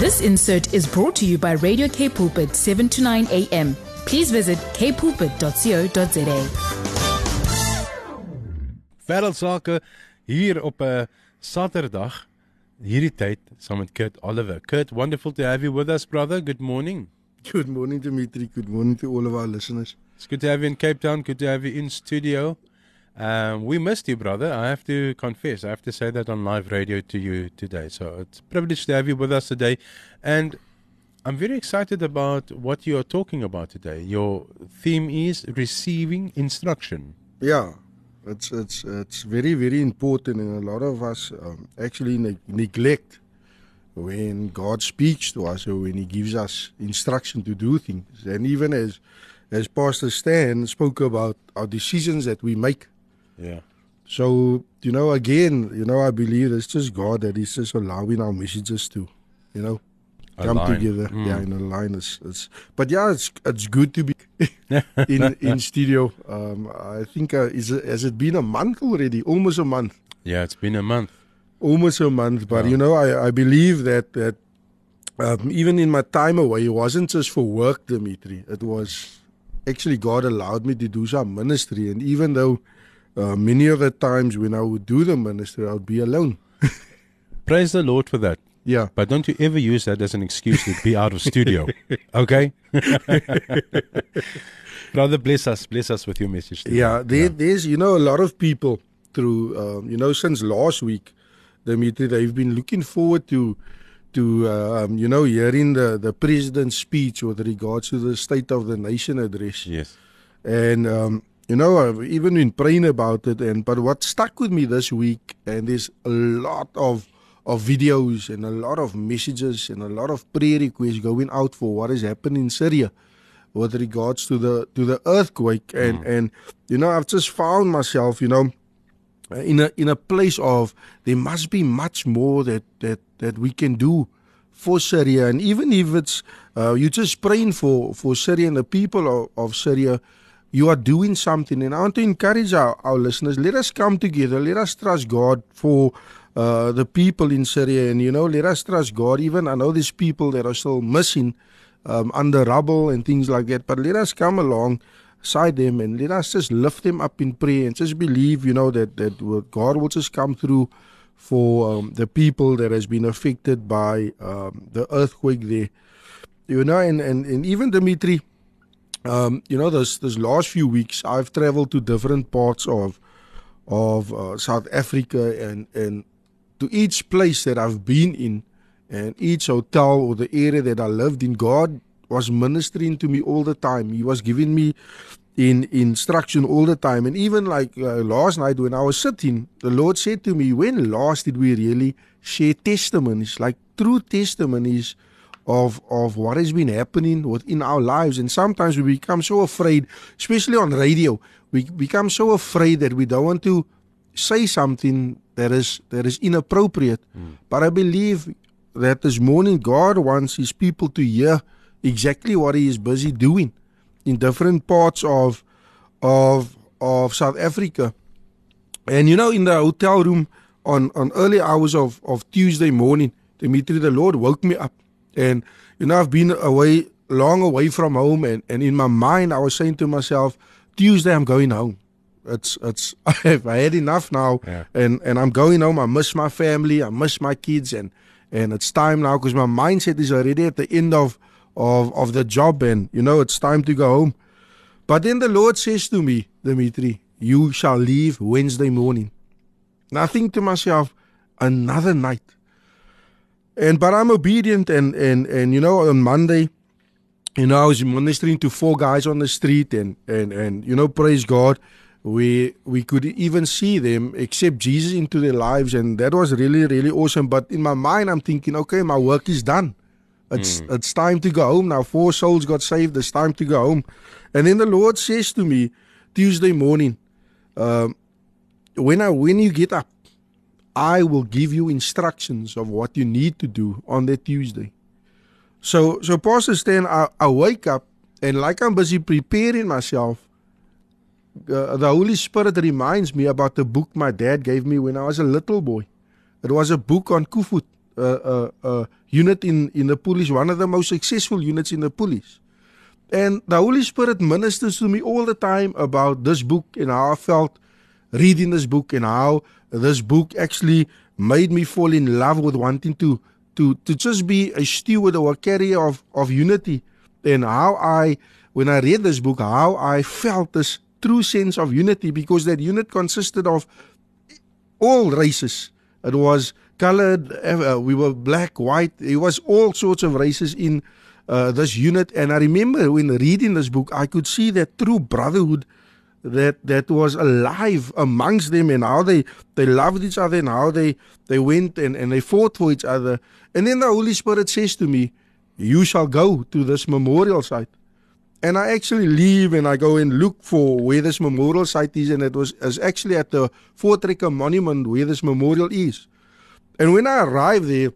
This insert is brought to you by Radio K Pulpit 7 to 9 a.m. Please visit kpulpit.co.za. Wêreldsake hier op 'n Saterdag hierdie tyd saam met Kurt Oliver. Kurt, wonderful to have you with us brother. Good morning. Good morning, Dimitri. Good morning to all of our listeners. It's good to have you in Cape Town. Good to have you in studio. Um, we missed you, brother. I have to confess. I have to say that on live radio to you today. So it's a privilege to have you with us today. And I'm very excited about what you are talking about today. Your theme is receiving instruction. Yeah, it's it's it's very very important, and a lot of us um, actually ne- neglect when God speaks to us or when He gives us instruction to do things. And even as as Pastor Stan spoke about our decisions that we make. Yeah. So you know, again, you know, I believe it's just God that is just allowing our messages to, you know, come Align. together. Mm. Yeah, in a line. It's, it's but yeah, it's it's good to be in in studio. Um, I think uh, is it, has it been a month already? Almost a month. Yeah, it's been a month. Almost a month. But Yeah. you know, I I believe that that um, even in my time away, it wasn't just for work, Dimitri. It was actually God allowed me to do some ministry, and even though. Uh, many of the times when I would do the ministry, I would be alone. Praise the Lord for that. Yeah, But don't you ever use that as an excuse to be out of studio. Okay? brother, bless us. Bless us with your message. today. Yeah, there, there's you know a lot of people through um, you know since last week, Dimitri, they've been looking forward to to uh, um, you know hearing the the president's speech with regards to the State of the Nation address, Yes. and um, you know I've even been praying about it. And but what stuck with me this week, and there's a lot of of videos and a lot of messages and a lot of prayer requests going out for what has happened in Syria with regards to the to the earthquake and and you know I've just found myself you know in a in a place of there must be much more that that that we can do for Syria and even if it's uh, you're just praying for for Syria and the people of, of Syria you are doing something and I want to encourage our, our listeners let us come together let us trust God for uh, the people in Syria and you know let us trust God even I know there's people that are still missing um, under rubble and things like that. But let us come along alongside them and let us just lift them up in prayer and just believe, you know, that that God will just come through for um, the people that has been affected by um, the earthquake there. You know, and and, and even Dimitri, um, you know, this this last few weeks I've traveled to different parts of of uh, South Africa and and to each place that I've been in and each hotel or the area that I lived in, God was ministering to me all the time. He was giving me in instruction all the time. And even like uh, last night when I was sitting, the Lord said to me, "When last did we really share testimonies, like true testimonies?" Of, of what has been happening within our lives and sometimes we become so afraid especially on radio we become so afraid that we don't want to say something that is that is inappropriate hmm. but i believe that this morning God wants his people to hear exactly what he is busy doing in different parts of of of South Africa. And you know in the hotel room on on early hours of of Tuesday morning, Dimitri the Lord woke me up. And you know I've been away long away from home and and in my mind I was saying to myself, Tuesday I'm going home. It's it's I've I had enough now Yeah. and and I'm going home. I miss my family, I miss my kids and and it's time now because my mindset is already at the end of of of the job and you know it's time to go home but then the lord says to me dimitri you shall leave wednesday morning and i think to myself another night and but i'm obedient and and and you know on monday you know i was ministering to four guys on the street and and and you know praise god. We we could even see them accept jesus into their lives and that was really really awesome. But in my mind i'm thinking okay my work is done. It's it's time to go home. Now four souls got saved. It's time to go home. And then the lord says to me tuesday morning um, when i when you get up i will give you instructions of what you need to do on that tuesday so so pastor stan i, I wake up and like i'm busy preparing myself uh, the Holy Spirit reminds me about the book my dad gave me when I was a little boy. It was a book on Koevoet, a uh, uh, uh, unit in, in the police, one of the most successful units in the police. And the Holy Spirit ministers to me all the time about this book and how I felt reading this book and how this book actually made me fall in love with wanting to to to just be a steward or a carrier of of unity. And how I when I read this book how I felt this true sense of unity because that unit consisted of all races. It was colored uh, we were black white. It was all sorts of races in uh, this unit. And I remember when reading this book I could see that true brotherhood that that was alive amongst them and how they they loved each other and how they they went and, and they fought for each other. And then the holy spirit says to me you shall go to this memorial site. And i actually leave and i go and look for where this memorial site is and it was is actually at the Voortrekker monument where this memorial is. And when i arrive there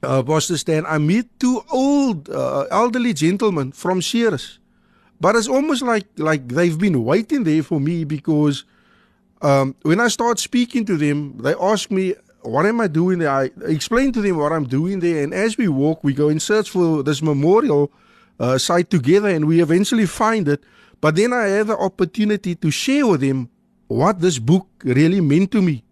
uh, Pastor Stan, I meet two old uh, elderly gentlemen from Ceres But it's almost like like they've been waiting there for me because um, when I start speaking to them, they ask me, "What am I doing there?" I explain to them what I'm doing there, and as we walk, we go in search for this memorial uh, site together, and we eventually find it. But then I have the opportunity to share with them what this book really meant to me,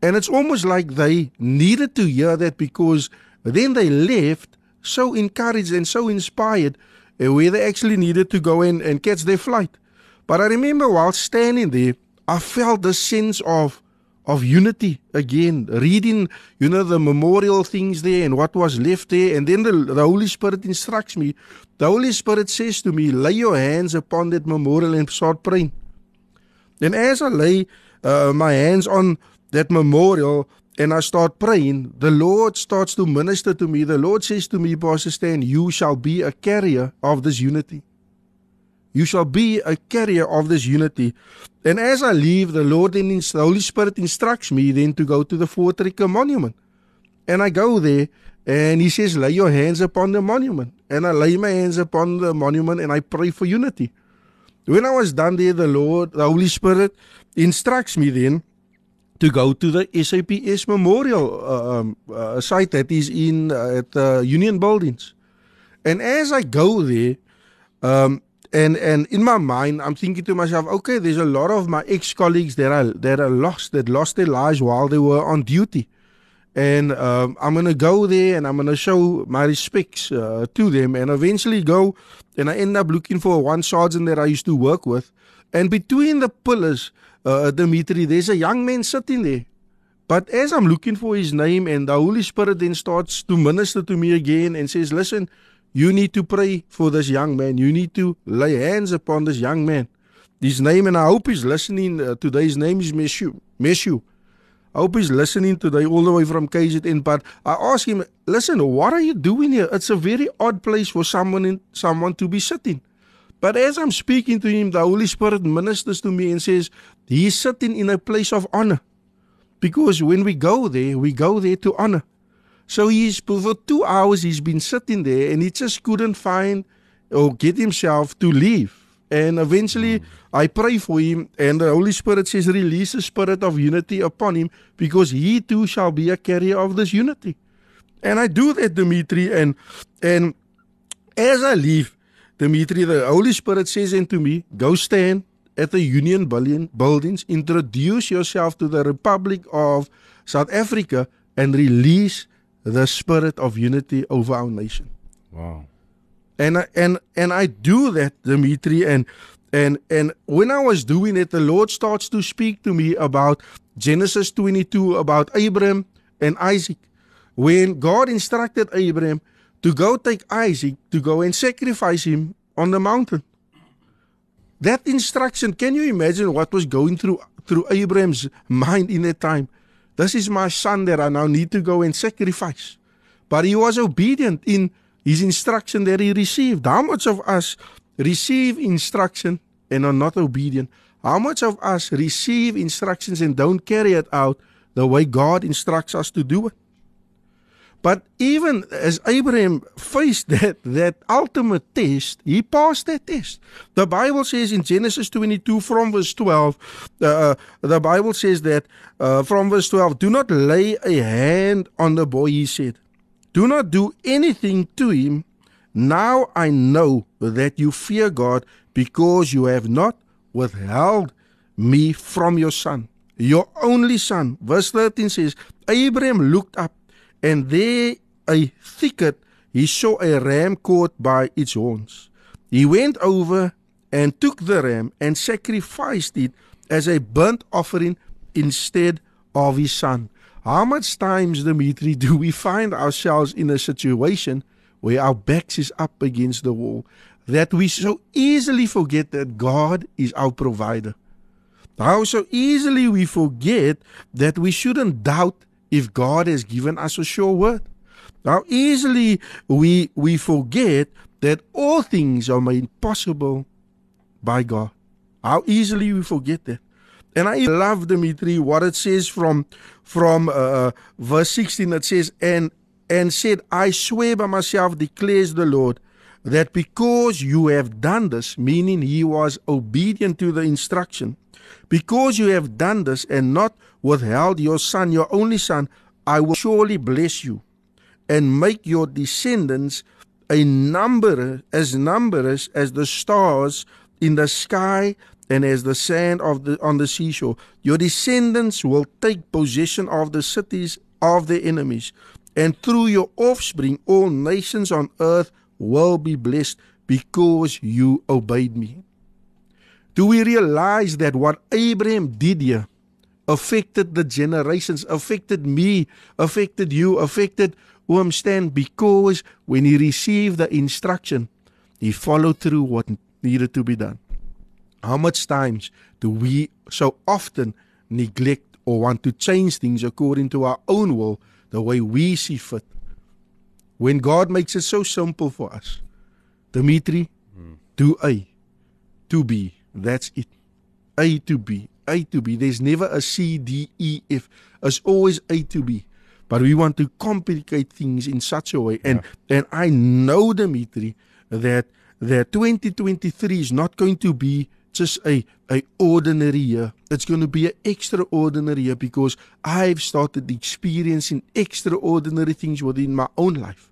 and it's almost like they needed to hear that because then they left so encouraged and so inspired where they actually needed to go in and catch their flight. But I remember while standing there, I felt the sense of of unity again, reading, you know, the memorial things there and what was left there. And then the, the Holy Spirit instructs me. The Holy Spirit says to me, lay your hands upon that memorial and start praying. Then as I lay uh, my hands on that memorial, and I start praying, the Lord starts to minister to me. The Lord says to me, Pastor Stan, you shall be a carrier of this unity. You shall be a carrier of this unity. And as I leave, the Lord then the Holy Spirit instructs me then to go to the Voortrekker monument. And I go there and he says, lay your hands upon the monument. And I lay my hands upon the monument and I pray for unity. When I was done there, the Lord, the Holy Spirit instructs me then to go to the SAPS Memorial uh, um, uh, site that is in uh, at the Union Buildings. And as I go there, um, and and in my mind, I'm thinking to myself, okay, there's a lot of my ex-colleagues that are that are lost, that lost their lives while they were on duty, and um, I'm gonna go there and I'm gonna show my respects uh, to them, and eventually go, and I end up looking for one sergeant that I used to work with, and between the pillars uh, Dimitri, there's a young man sitting there. But as I'm looking for his name, and the Holy Spirit then starts to minister to me again and says, Listen, you need to pray for this young man. You need to lay hands upon this young man. His name, and I hope he's listening uh, today. His name is Meshu. Meshu. I hope he's listening today all the way from KZN. But I ask him, listen, what are you doing here? It's a very odd place for someone in, someone to be sitting. But as I'm speaking to him, the Holy Spirit ministers to me and says, He's sitting in a place of honor. Because when we go there, we go there to honor. So he's for two hours he's been sitting there and he just couldn't find or get himself to leave. And eventually mm. I pray for him and the Holy Spirit says, Release the spirit of unity upon him, because he too shall be a carrier of this unity. And I do that, Dimitri, and and as I leave, Dimitri, the Holy Spirit says unto me, Go stand at the Union buildings, introduce yourself to the Republic of South Africa, and release the spirit of unity over our nation. Wow. And I, and and I do that, Dimitri, and and and when I was doing it, the Lord starts to speak to me about Genesis 22, about Abraham and Isaac. When God instructed Abraham to go take Isaac to go and sacrifice him on the mountain. That instruction, can you imagine what was going through through Abraham's mind in that time? This is my son that I now need to go and sacrifice. But he was obedient in his instruction that he received. How much of us receive instruction and are not obedient? How much of us receive instructions and don't carry it out the way God instructs us to do it? But even as Abraham faced that that ultimate test, he passed that test. The Bible says in Genesis 22 from verse 12, uh, the Bible says that uh, from verse 12, do not lay a hand on the boy, he said. Do not do anything to him. Now I know that you fear God because you have not withheld me from your son, your only son. Verse 13 says, Abraham looked up and there a thicket he saw a ram caught by its horns. He went over and took the ram and sacrificed it as a burnt offering instead of his son. How much times, Dimitri, do we find ourselves in a situation where our backs is up against the wall that we so easily forget that God is our provider? How so easily we forget that we shouldn't doubt if God has given us a sure word. How easily we we forget that all things are made possible by God. How easily we forget that. And I love Dimitri what it says from from uh, verse 16 it says and and said I swear by myself declares the Lord that because you have done this meaning he was obedient to the instruction because you have done this and not withheld your son, your only son, I will surely bless you and make your descendants a number as numerous as the stars in the sky and as the sand of the on the seashore. Your descendants will take possession of the cities of their enemies, and through your offspring all nations on earth will be blessed because you obeyed me. Do we realize that what Abraham did here affected the generations, affected me, affected you, affected Oom Stan because when he received the instruction, he followed through what needed to be done. How much times do we so often neglect or want to change things according to our own will, the way we see fit? When God makes it so simple for us. Dimitri, hmm. do A, to B. That's it. A to B. A to B. There's never a C, D, E, F. It's always A to B. But we want to complicate things in such a way. And yeah. and I know, Dimitri, that that 2023 is not going to be just a, a ordinary year. It's going to be an extraordinary year because I've started experiencing extraordinary things within my own life.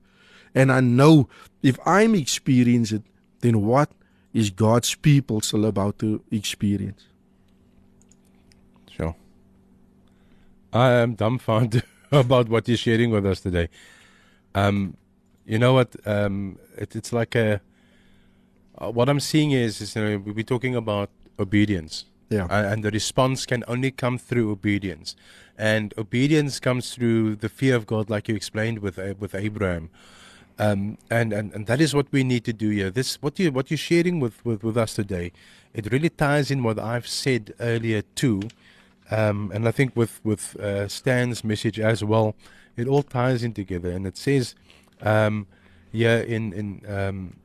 And I know if I'm experiencing it, then what is God's people still about to experience? Sure. I am dumbfounded about what you're sharing with us today. Um, you know what? Um, it, it's like a. Uh, what I'm seeing is, is you know, we're talking about obedience. Yeah. Uh, and the response can only come through obedience, and obedience comes through the fear of God, like you explained with uh, with Abraham. Um, and, and and that is what we need to do here. This what you what you're sharing with, with, with us today, it really ties in what I've said earlier too, um, and I think with with uh, Stan's message as well, it all ties in together. And it says, um, yeah, in in um,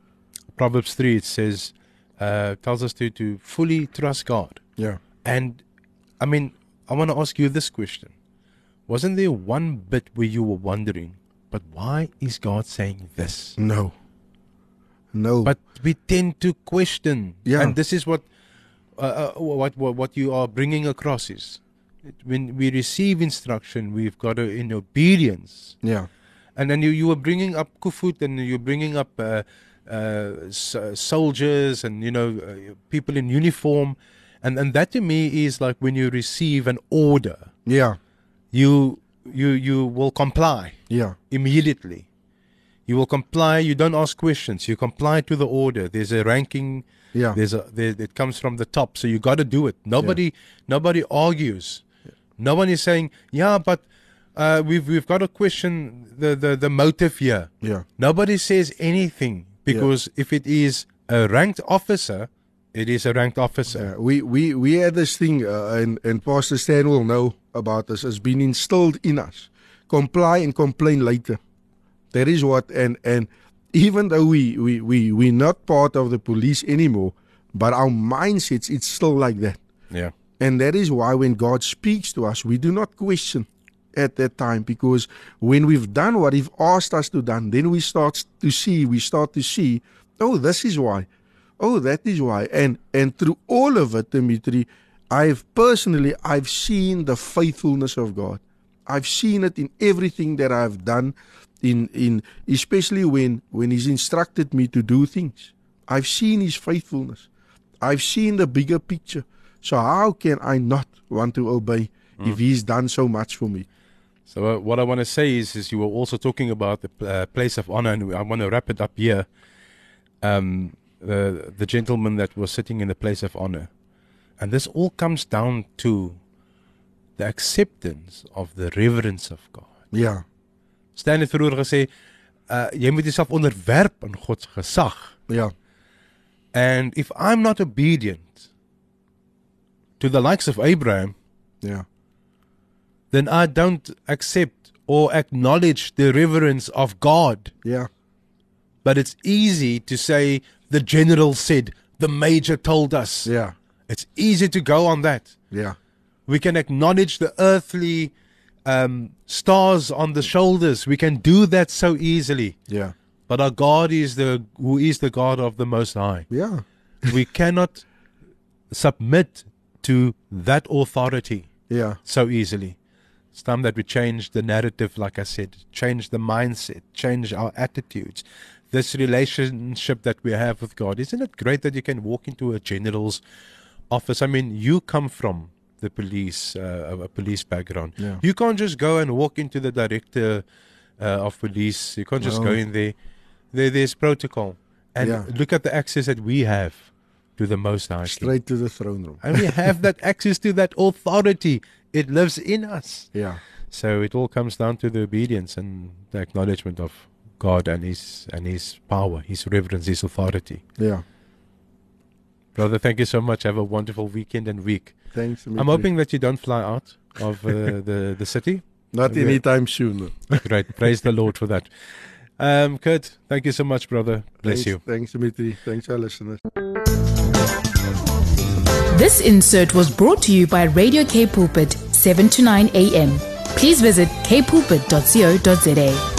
Proverbs three, it says, uh, tells us to to fully trust God. Yeah. And I mean, I want to ask you this question: Wasn't there one bit where you were wondering? But why is God saying this? No. No. But we tend to question. Yeah. And this is what, uh, uh, what, what, what you are bringing across is when we receive instruction, we've got to, in obedience. Yeah. And then you, you were bringing up Koevoet and you're bringing up uh, uh, soldiers and, you know, uh, people in uniform. And, and that to me is like when you receive an order. Yeah. You you you will comply. Yeah. Immediately. You will comply. You don't ask questions. You comply to the order. There's a ranking. Yeah. There's a there, it comes from the top, so you got to do it. Nobody yeah. nobody argues. Yeah. No one is saying, "Yeah, but uh, we've we've got to question the, the the motive here." Yeah. Nobody says anything because yeah. if it is a ranked officer, it is a ranked officer. We, we, we had this thing, uh, and, and Pastor Stan will know about this, has been instilled in us. Comply and complain later. That is what, and, and even though we, we, we, we're not part of the police anymore, but our mindsets, it's still like that. Yeah. And that is why when God speaks to us, we do not question. at that time because when we've done what He's asked us to done, then we start to see, we start to see, oh, this is why. Oh, that is why. And and through all of it, Dimitri, I've personally I've seen the faithfulness of God. I've seen it in everything that I've done in in especially when when he's instructed me to do things. I've seen his faithfulness. I've seen the bigger picture. So how can I not want to obey mm. if he's done so much for me? So uh, what I want to say is, is you were also talking about the uh, place of honor, and I want to wrap it up here. Um, the the gentleman that was sitting in the place of honor, and this all comes down to the acceptance of the reverence of God. Ja. Stan het vroeër gesê, uh jy moet jouself onderwerp aan God se gesag. Ja. And if I'm not obedient to the likes of Abraham, ja. Then I don't accept or acknowledge the reverence of God. Ja. But it's easy to say the general said, the major told us. Yeah. It's easy to go on that. Yeah. We can acknowledge the earthly um, stars on the shoulders. We can do that so easily. Yeah. But our God is the who is the God of the Most High. Yeah. we cannot submit to that authority. Yeah. So easily. It's time that we change the narrative, like I said, change the mindset, change our attitudes. This relationship that we have with God. Isn't it great that you can walk into a general's office? I mean, you come from the police, uh, a police background. Yeah. You can't just go and walk into the director uh, of police. You can't just no. go in there. there. There's protocol. And yeah. look at the access that we have to the Most High. Straight to the throne room. and we have that access to that authority. It lives in us. Yeah. So it all comes down to the obedience and the acknowledgement of God and His and His power, His reverence, His authority. Yeah. Brother, thank you so much. Have a wonderful weekend and week. Thanks. Dimitri. I'm hoping that you don't fly out of uh, the the city. Not okay. anytime soon. Great. Praise the Lord for that. Um, Kurt, thank you so much, brother. Bless thanks, you. Thanks, Dimitri. Thanks, our listeners. This insert was brought to you by Radio K Pulpit, 7 to 9 a.m. Please visit kpulpit.co.za.